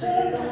Thank you.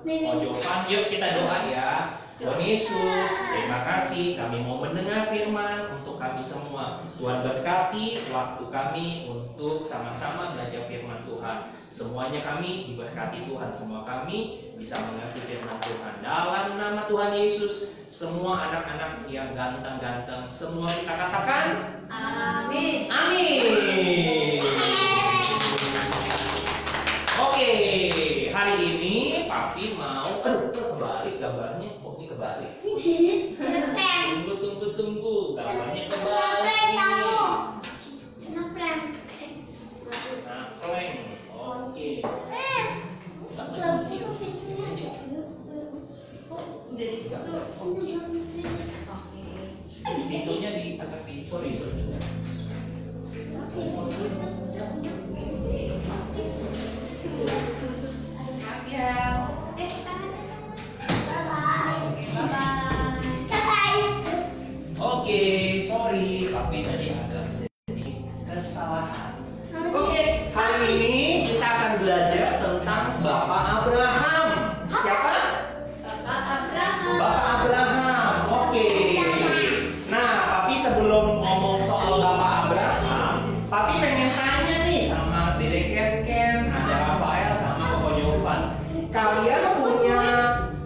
Sama Ojovan. Yuk kita doa ya. Tuhan Yesus, terima kasih kami mau mendengar firman untuk kami semua. Tuhan berkati waktu kami untuk sama-sama belajar firman Tuhan. Semuanya kami diberkati Tuhan, semua kami bisa mengerti firman Tuhan. Dalam nama Tuhan Yesus, semua anak-anak yang ganteng-ganteng, semua kita katakan Amin. Amin. Oke, hari Papi mau aduh kok kebalik gambarnya. Oh, ini kebalik. Tunggu tunggu tunggu, gambarnya kebalik. Nah, pleng. Oke. Pintunya di agak di sorry sorry. Eh. Bye-bye. Oke, bye-bye. Bye-bye. Oke, sorry, Papi tadi ada sedikit kesalahan. Oke, hari ini kita akan belajar tentang Bapak Abraham. Siapa? Bapak Abraham. Bapak Abraham. Oke. Nah, tapi sebelum ngomong soal Bapak Abraham, Papi pengen tanya nih sama Dede Ken Kalian punya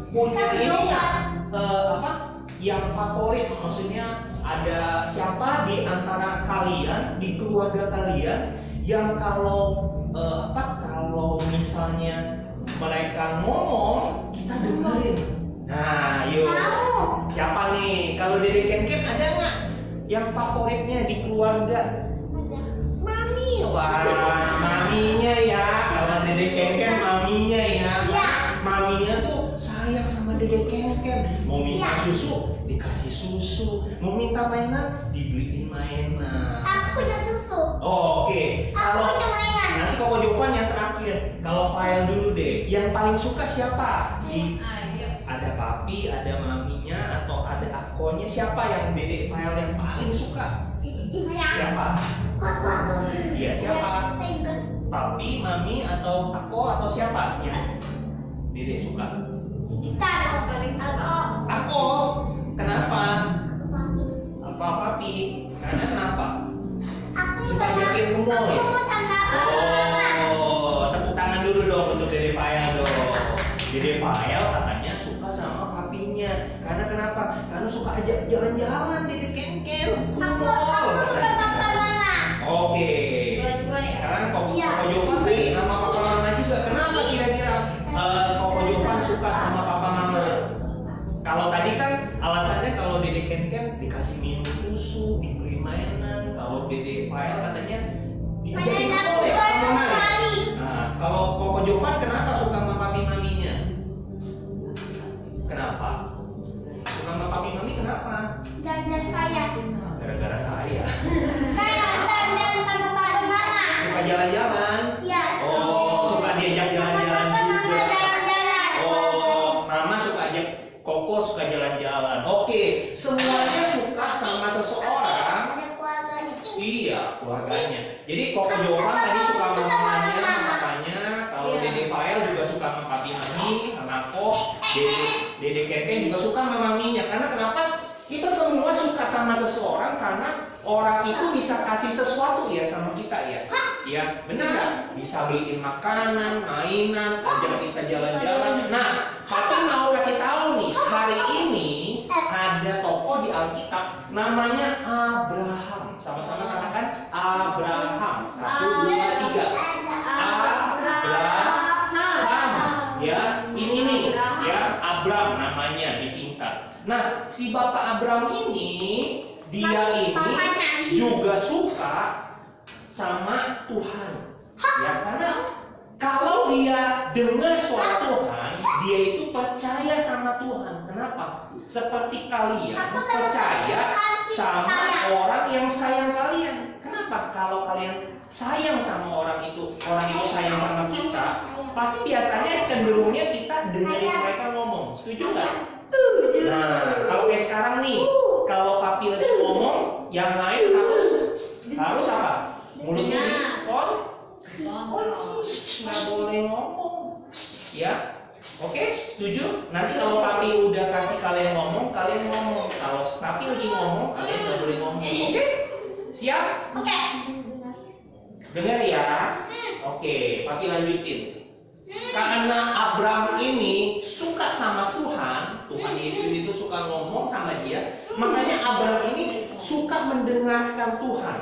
punya ini nggak? Eh, apa? Yang favorit maksudnya ada siapa di antara kalian di keluarga kalian yang kalau eh, apa kalau misalnya mereka ngomong kita dengerin nah yuk Mau. siapa nih kalau dari Ken Ken ada nggak yang favoritnya di keluarga Ada. mami wah maminya ya kalau dari Ken Ken maminya ya Iya. Sayang sama Dede Ken Ken mau minta Iya. susu dikasih susu mau minta mainan dibeliin mainan Aku punya susu. Oh, Oke, Aku kalau punya mainan. nanti Koko Jovan yang terakhir. Kalau file dulu deh, yang paling suka siapa? Di Ayo. ada papi, ada maminya, atau ada akonya siapa yang dedek file yang paling suka? Siapa? Iya siapa? Papi, mami, atau ako atau siapa yang dedek suka? Kita. Paling suka. Aku. Kenapa? Apa papi? Karena kenapa? Aku Suka ajakin ke mall ya? Aku mau sama mama. Oh, tepuk tangan dulu dong untuk Dede Fayal dong. Dede Fayal katanya suka sama papinya. Karena kenapa? Karena suka ajak jalan-jalan Dede Ken-Ken. ke Aku aku suka maminya. Karena kenapa? Kita semua suka sama seseorang karena orang itu bisa kasih sesuatu ya sama kita ya. Ya, benar nggak? Bisa beliin makanan, mainan, ajakin kita jalan-jalan. Nah, Papi mau kasih tahu nih, hari ini ada tokoh di Alkitab namanya Abraham. Sama-sama katakan Abraham. Satu, dua, tiga. Abraham. Ya, ini nih, ya disingkat. Nah, si bapak Abram ini dia ini juga suka sama Tuhan. Ya karena kalau dia dengar suara Tuhan, dia itu percaya sama Tuhan. Kenapa? Seperti kalian percaya sama orang yang sayang kalian. Kenapa? Kalau kalian sayang sama orang itu, orang itu sayang sama kita, pasti biasanya cenderungnya kita dengerin mereka ngomong. Setuju nggak? Nah, kalau kayak sekarang nih, kalau papi lagi ngomong, yang lain harus harus apa? Mulutnya di on, nggak boleh ngomong, ya. Oke, setuju? Nanti kalau papi udah kasih kalian ngomong, kalian ngomong. Kalau papi lagi ngomong, kalian nggak boleh ngomong. Oke? Siap? Oke. Dengar ya. Oke, papi lanjutin. Karena Abraham ini suka sama Tuhan, Tuhan Yesus itu suka ngomong sama dia, makanya Abraham ini suka mendengarkan Tuhan.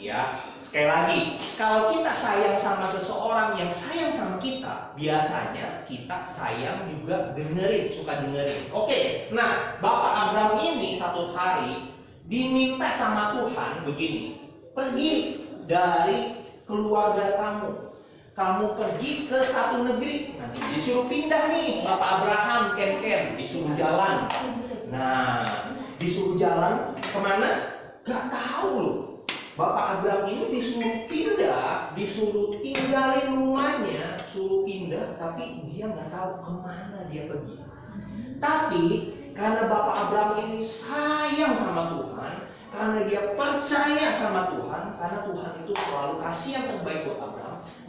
Ya, sekali lagi, kalau kita sayang sama seseorang yang sayang sama kita, biasanya kita sayang juga dengerin, suka dengerin. Oke, nah Bapak Abraham ini satu hari diminta sama Tuhan begini, pergi dari keluarga kamu, kamu pergi ke satu negeri nanti disuruh pindah nih. Bapak Abraham Ken Ken disuruh jalan. Nah disuruh jalan ke mana? Gak tahu loh. Bapak Abraham ini disuruh pindah disuruh tinggalin rumahnya suruh pindah tapi dia nggak tahu ke mana dia pergi. Tapi karena Bapak Abraham ini sayang sama Tuhan karena dia percaya sama Tuhan karena Tuhan itu selalu kasih yang terbaik buat Abraham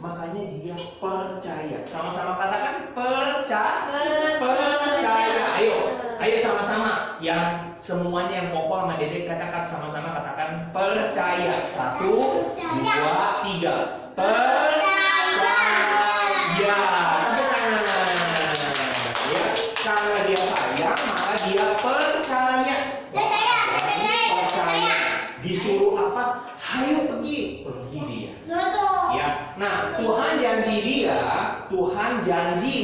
makanya dia percaya. Sama-sama katakan percaya. percaya. Ayo ayo sama-sama. Yang semuanya yang kokoh sama dedek katakan sama-sama katakan percaya. Satu dua tiga. Percaya. Tepuk tangan ya. Karena dia sayang maka dia percaya disuruh apa ayo pergi pergi dia. Ya, nah Tuhan janji dia, Tuhan janji,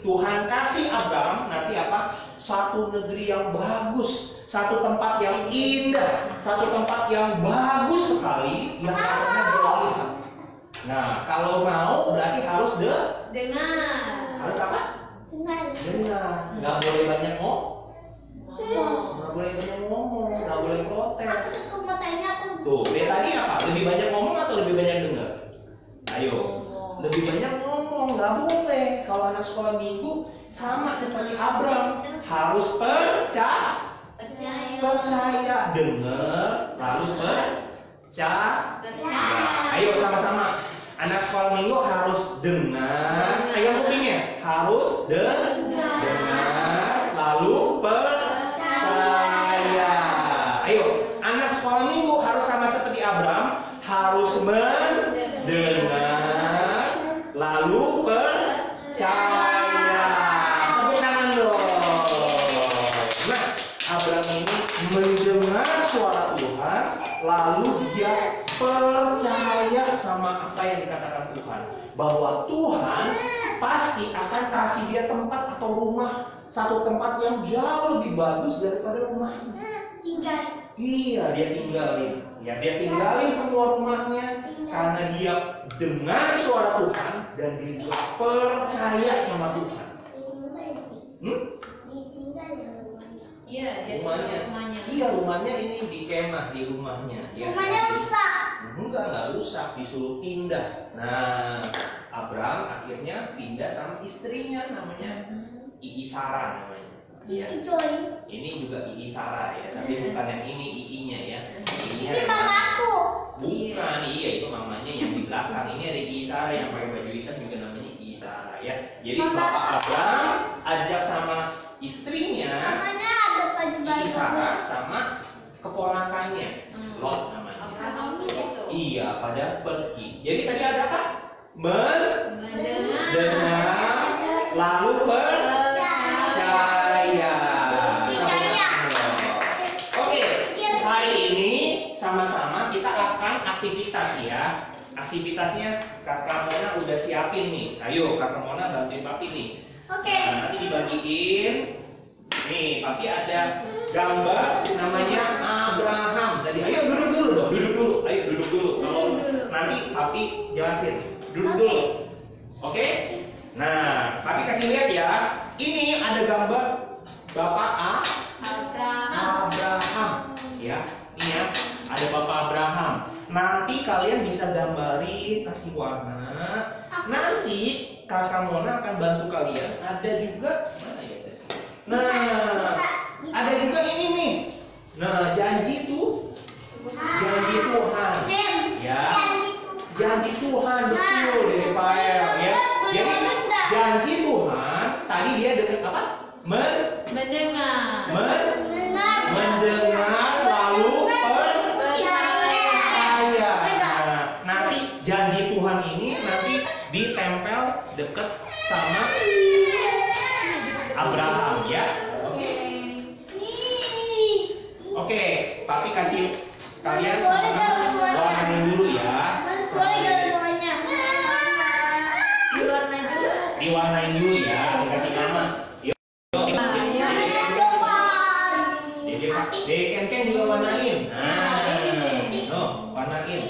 Tuhan kasih Abraham nanti apa? Satu negeri yang bagus, satu tempat yang indah, satu tempat yang bagus sekali yang berlihat. Nah, kalau mau berarti harus de, Dengar. harus apa? Dengar. Dengar, nggak boleh banyak ngomong. Nggak boleh banyak ngomong, nggak boleh protes. Aku mau tanya aku. Tuh, dari tadi apa? Lebih banyak ngomong atau lebih banyak dengar? Ayo, lebih banyak ngomong, nggak boleh. Kalau anak sekolah minggu sama seperti Abraham, harus percaya, Percaya. dengar, lalu percaya. Ayo sama-sama. Anak sekolah minggu harus dengar. Ayo kupingnya harus de- dengar, lalu percaya. Harus mendengar, lalu percaya. Tepuk tangan dong. Nah, Abraham ini mendengar suara Tuhan, lalu dia percaya sama apa yang dikatakan Tuhan, bahwa Tuhan pasti akan kasih dia tempat atau rumah satu tempat yang jauh lebih bagus daripada rumahnya. Tinggal. Iya, dia tinggalin. Ya, dia tinggalin semua rumahnya karena dia dengar suara Tuhan dan dia juga percaya sama Tuhan. Hmm? Ya. Iya, Rumahnya. rumahnya. Iya, rumahnya ini di kemah di rumahnya. Ya, Rumahnya rusak. Enggak, enggak rusak, disuruh pindah. Nah, Abraham akhirnya pindah sama istrinya namanya Ii Sarah namanya. Ya. Itu ini. Ini juga Ii Sarah ya, tapi bukan yang ini Ii-nya ya. Ii-nya Ini mamaku. Bukan, iya itu mamanya yang di belakang. Ini ada Ii Sarah yang pakai baju hitam juga namanya Ii Sarah ya. Jadi Mama. Bapak Abraham ajak sama istrinya Namanya ada baju Ii baju. Sarah sama keponakannya Hmm. Lot namanya. Begitu. Iya, pada pergi. Jadi tadi ada apa? Mendengar, Mendengar. Aktivitas ya. Aktivitasnya kakak Mona udah siapin nih. Ayo kakak Mona bantuin papi nih. Oke. Nah, nanti dibagiin. Nih, papi ada gambar namanya Abraham. Tadi, ayo duduk dulu dong, duduk dulu. Ayo duduk dulu. Kalau Duduk dulu. nanti papi jelasin. Duduk dulu. Oke? Nah, papi kasih lihat ya. Ini ada gambar Bapak A Abraham. Abraham ya ini ya ada Bapak Abraham. Nanti kalian bisa gambari kasih warna. Nanti kakak Mona akan bantu kalian. Ada juga mana ya? Nah ada juga ini nih. Nah janji tuh janji Tuhan. Ya. Janji Tuhan betul dari Pael ya. Jadi janji Tuhan tadi dia dengan apa? Men, Mendengar. men, mendengar lalu percaya. Nah, nanti janji Tuhan ini nanti ditempel deket sama Abraham ya. Oke. Oke, papi kasih kalian sama-sama warnain dulu ya. Diwarna dulu. Diwarnain dulu ya, dikasih nama. Yuk. Dede Pak, Dede Ken Ken juga warnain. Nah, no, warnain.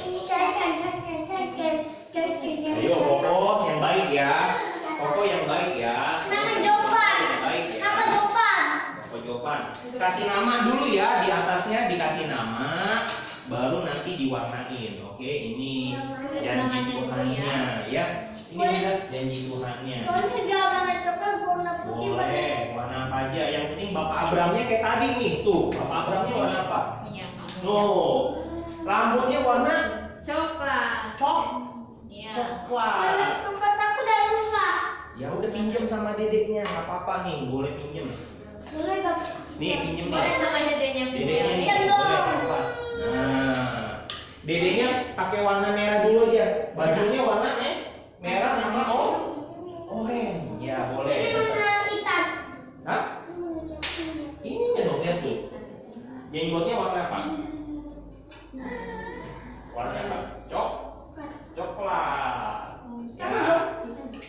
Ayo, Koko yang baik ya. Koko yang baik ya. Nama jawaban. Yang baik ya. Nama jawaban. Koko jawaban. Kasih nama dulu ya, di atasnya dikasih nama, baru nanti diwarnain. Oke, ini janji Namanya dulu Tuhannya ya. Ini udah janji Tuhannya. Soalnya gak warna coklat, warna putih, warna Boleh, warna apa aja. Yang penting Bapak Abramnya kayak tadi nih. Tuh, Bapak Abramnya warna apa? Kamu. Tuh, rambutnya warna Coklat. cok Iya. coklat. coklat aku udah rusak. Ya udah pinjem sama dedeknya, nggak apa-apa nih, boleh pinjem. Boleh gak? Nih pinjem Boleh sama Dedeknya nih, pinjam. Pinjam boleh apa? Nah, dedeknya pakai warna merah dulu aja. Bajunya warna eh merah sama oh orange. Ya boleh. Ini warna hitam. Hah? Ininya dong lihat tuh. Jenggotnya warna apa? Warna apa? Cok, coklat. Sama Ya. dong.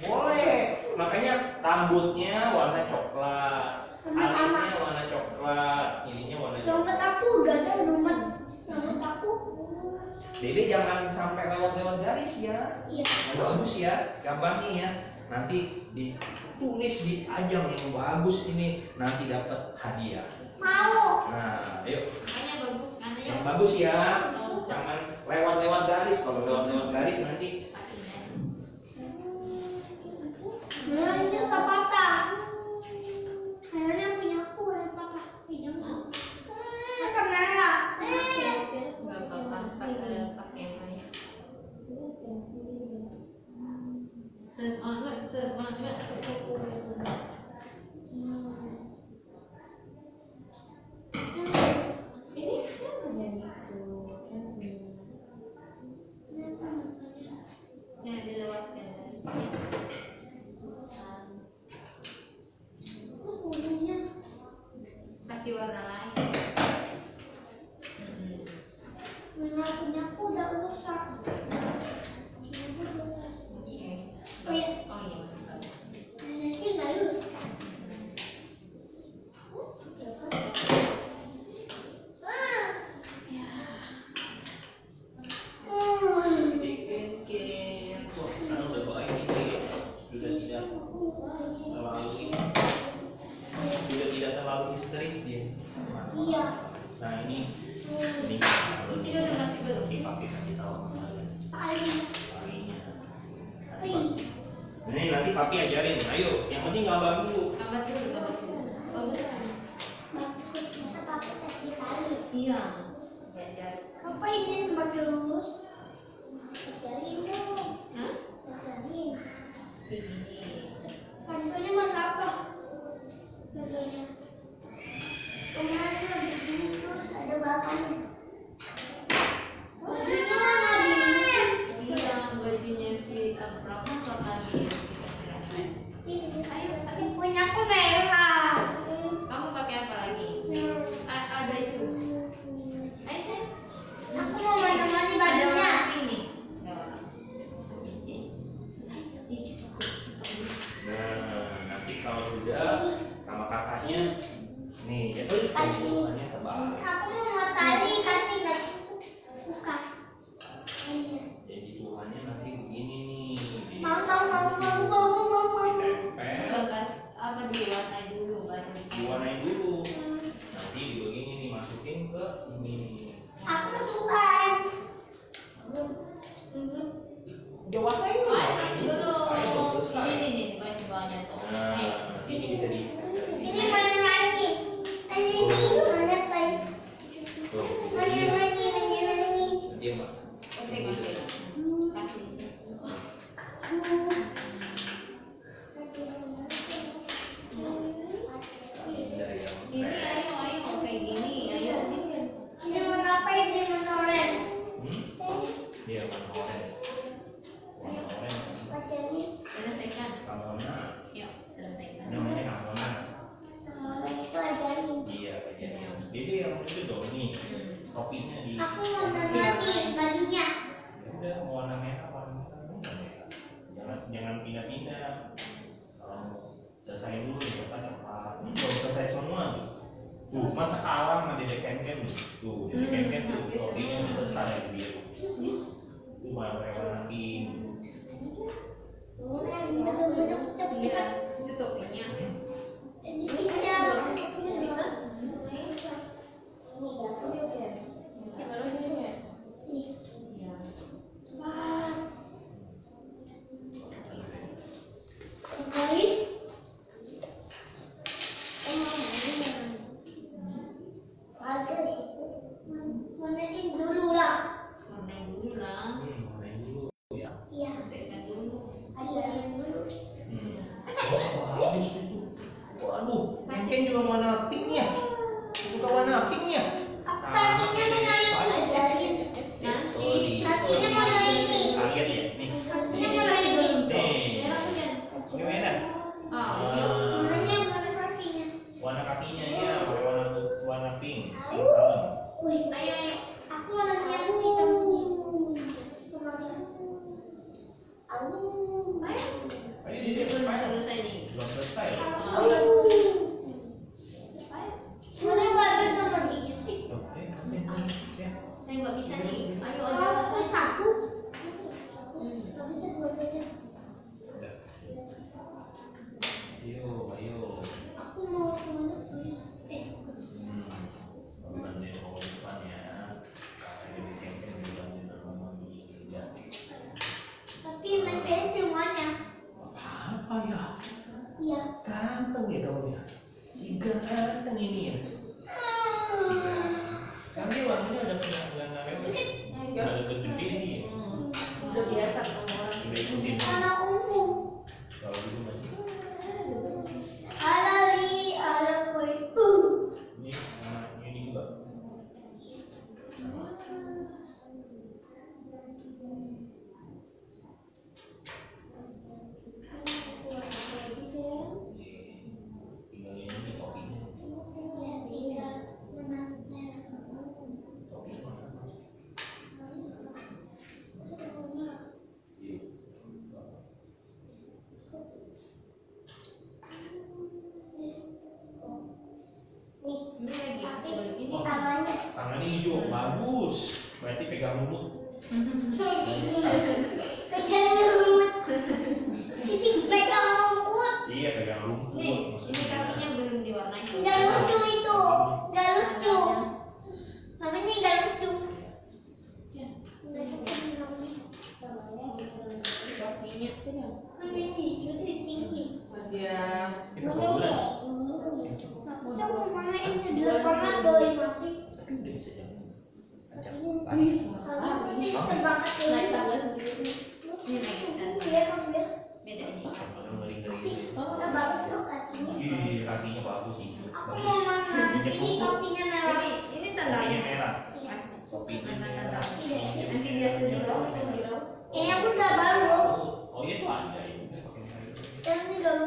Boleh. Makanya rambutnya warna coklat. Sama-sama. Alisnya warna coklat. Ininya warna Dompet coklat. aku gak ada dompet. Dompet aku. Dede jangan sampai lewat-lewat garis ya. Iya. Bagus ya, gambarnya ya. Nanti ditulis di ajang yang bagus ini nanti dapat hadiah. Mau. Nah, ayo Makanya bagus kan yang ya. bagus ya. Jangan lewat-lewat garis. Kalau lewat-lewat garis nanti Nah, ini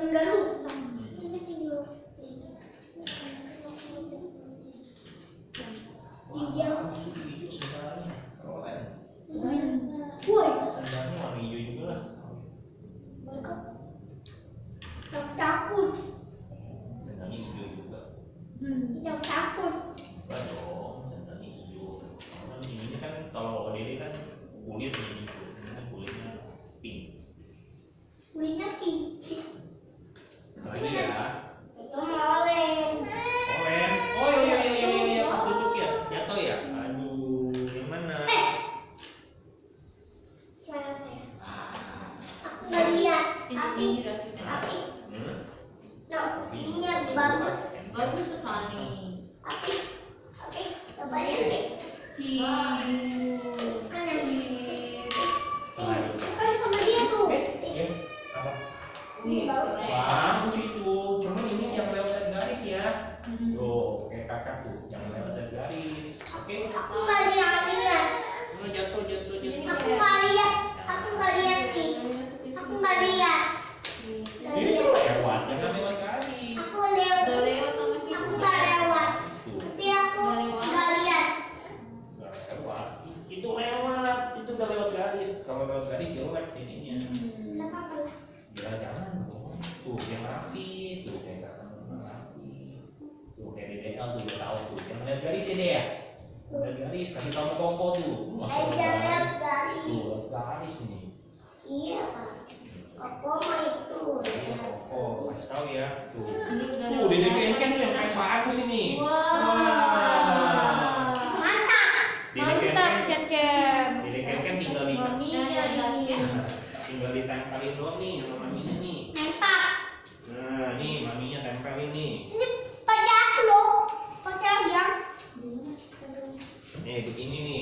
ini kalau lewat garis jelek kan ininya hmm. ya jangan tuh yang rapi tuh kayak kata rapi tuh kayak DDL tuh udah tahu tuh yang melihat garis ini ya melihat garis kasih tahu kompo tuh masuk ke garis tuh garis nih iya pak Kopo mah itu ya. Kopo, kasih tahu ya. Tuh. Ini udah. Tuh, di ini kan, kan yang paling bagus ini. Wah. Wow. tempelin doang nih sama maminya nih. Nempak nah nih maminya tempelin nih ini pajak aku loh pakai yang nih begini nih.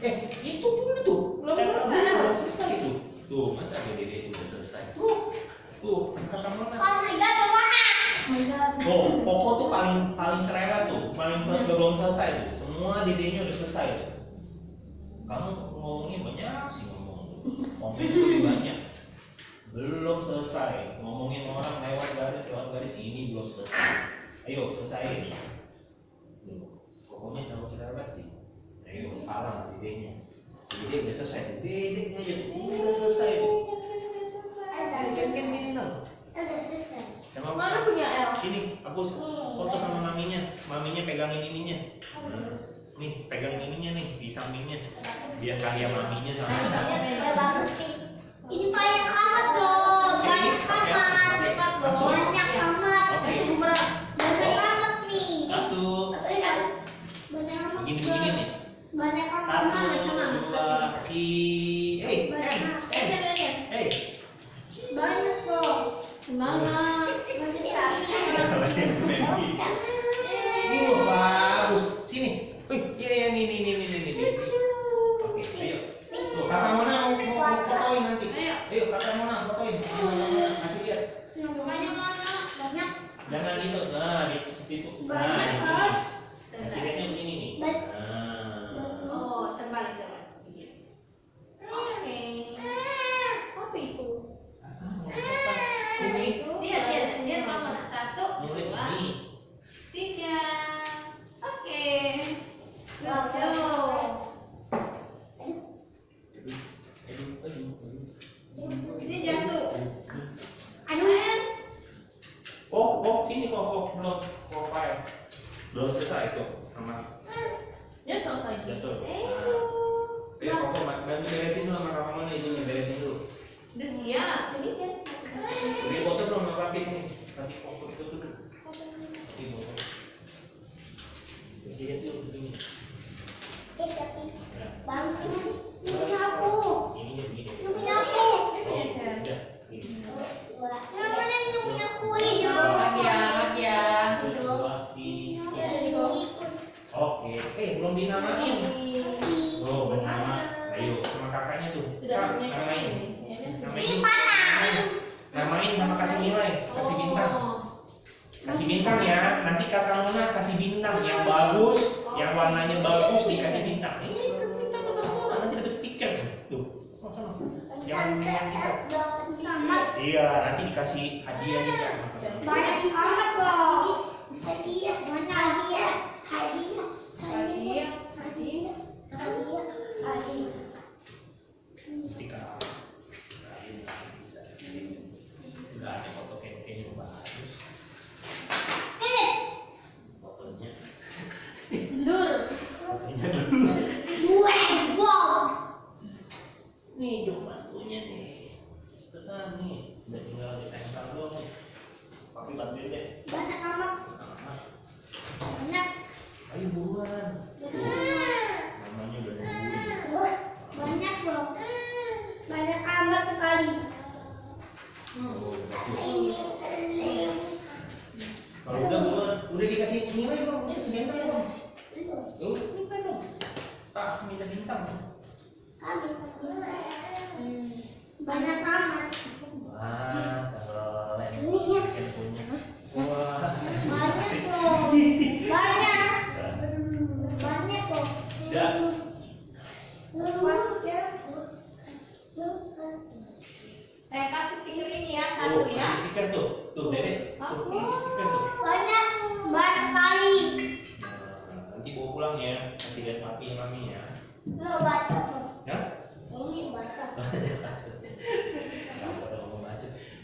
Eh, itu dulu tuh. Belum eh, selesai. Belum selesai itu. Tuh, masa BDD udah selesai. Tuh. Tuh, kata mana? Oh my god, warna. Oh, pokok tuh paling paling cerewet tuh, paling sel hmm. belum selesai tuh. Semua dedenya udah selesai tuh. Kamu ngomongnya banyak sih ngomong tuh. Banyak. Belum selesai. Ngomongin orang lewat garis lewat garis ini belum selesai. Ayo, selesai pokoknya jangan cerewet sih. Nah ini udah parah lah idenya udah selesai. Ide udah jadi udah selesai kan gini dong udah selesai. Sama mana punya El sini aku foto sama maminya. Maminya pegangin ininya. Nih pegang ininya nih di sampingnya. Biar kaya maminya sama ini banyak amat loh banyak amat. banyak laki hey hey hey banyak bro semangat ini bagus. Sini. Iya iya ini ini ini ini ini Oke, ayo. Tuh, kakak Mona mau mau fotoin nanti. Ayo, ayo kakak Mona fotoin. Kasih dia. Banyak mana? Banyak. Jangan gitu. Nah, gitu.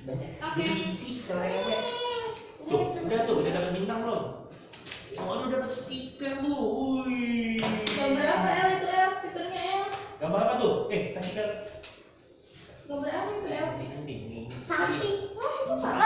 oke. Okay. Ya, tuh udah tuh udah dapat bintang belum? Oh lu dapat stiker bu, wih. Gambar apa El itu El stikernya El? Gambar apa tuh? Eh kasih ke gambar apa itu El? Sapi iya. itu sapi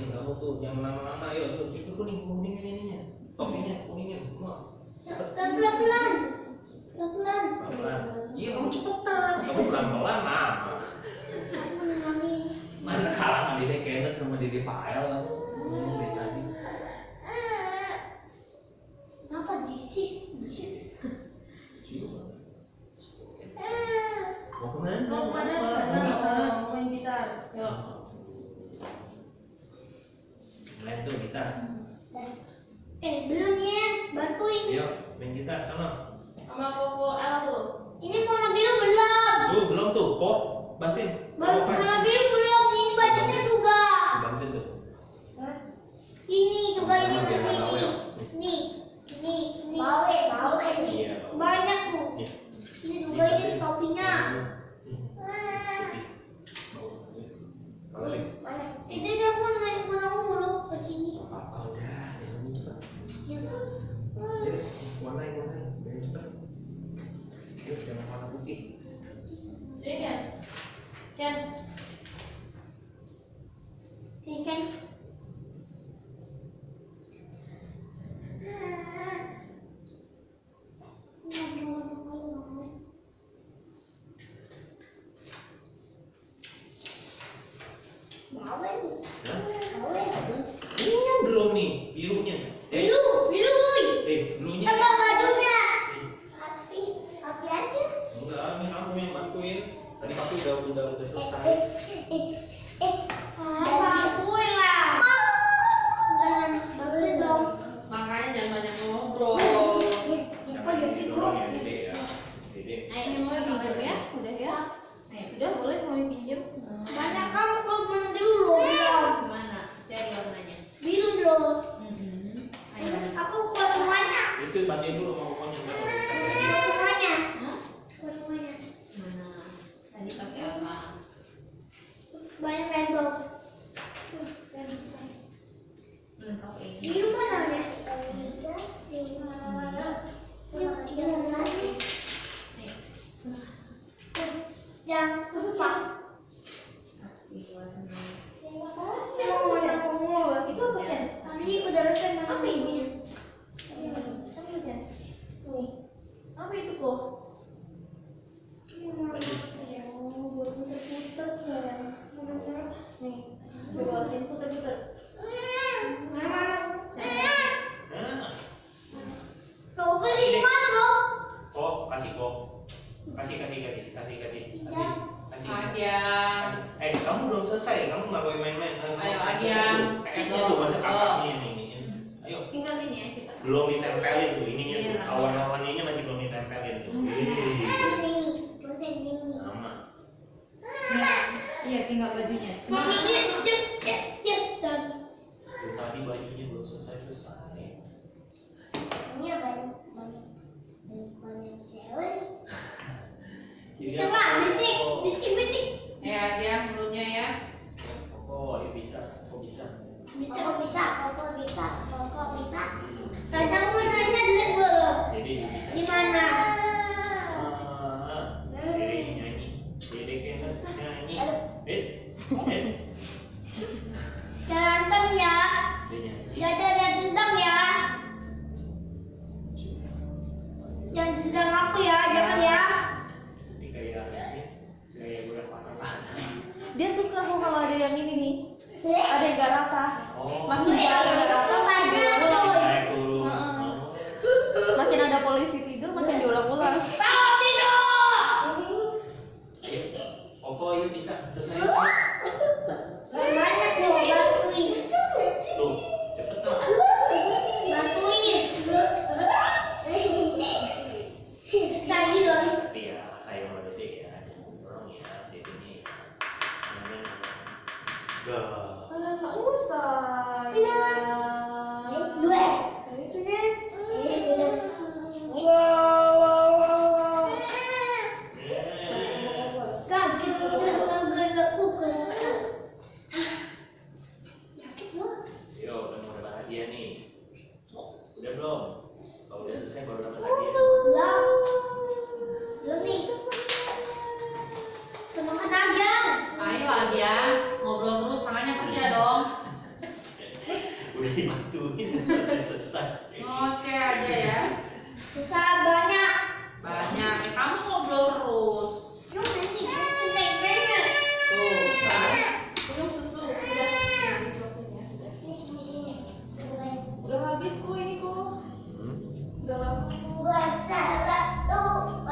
kamu tuh yang lama-lama yuk tuh itu kuning kuning ini ininya topinya oh, kuningnya semua pelan-pelan pelan-pelan. Pelan iya kamu cepetan. Kamu pelan-pelan nah masa kalah sama dede kenet sama dede fael? Ngomong dari tadi. Kenapa disik disik eh. ke mana? mau ke mana? Mau ke mana? Mau main gitar. Yuk. Lain tuh kita. Eh belum ya, bantuin. Yuk, main kita sana. Sama Popo L tuh. Ini warna biru belum. Tuh belum tuh, kok bantuin. Warna biru belum, ini banyaknya juga. Bantuin tuh. Hah? Ini juga ini ini ini. Ini ini ini. Ini. Banyak tuh. Iya. Ini juga ini topinya. Ah. Iya. Ini dia pun amazing. dia suka kok kalau ada yang ini nih. Iya. Ada yang gak rata. Makin oh. makin gak rata iya.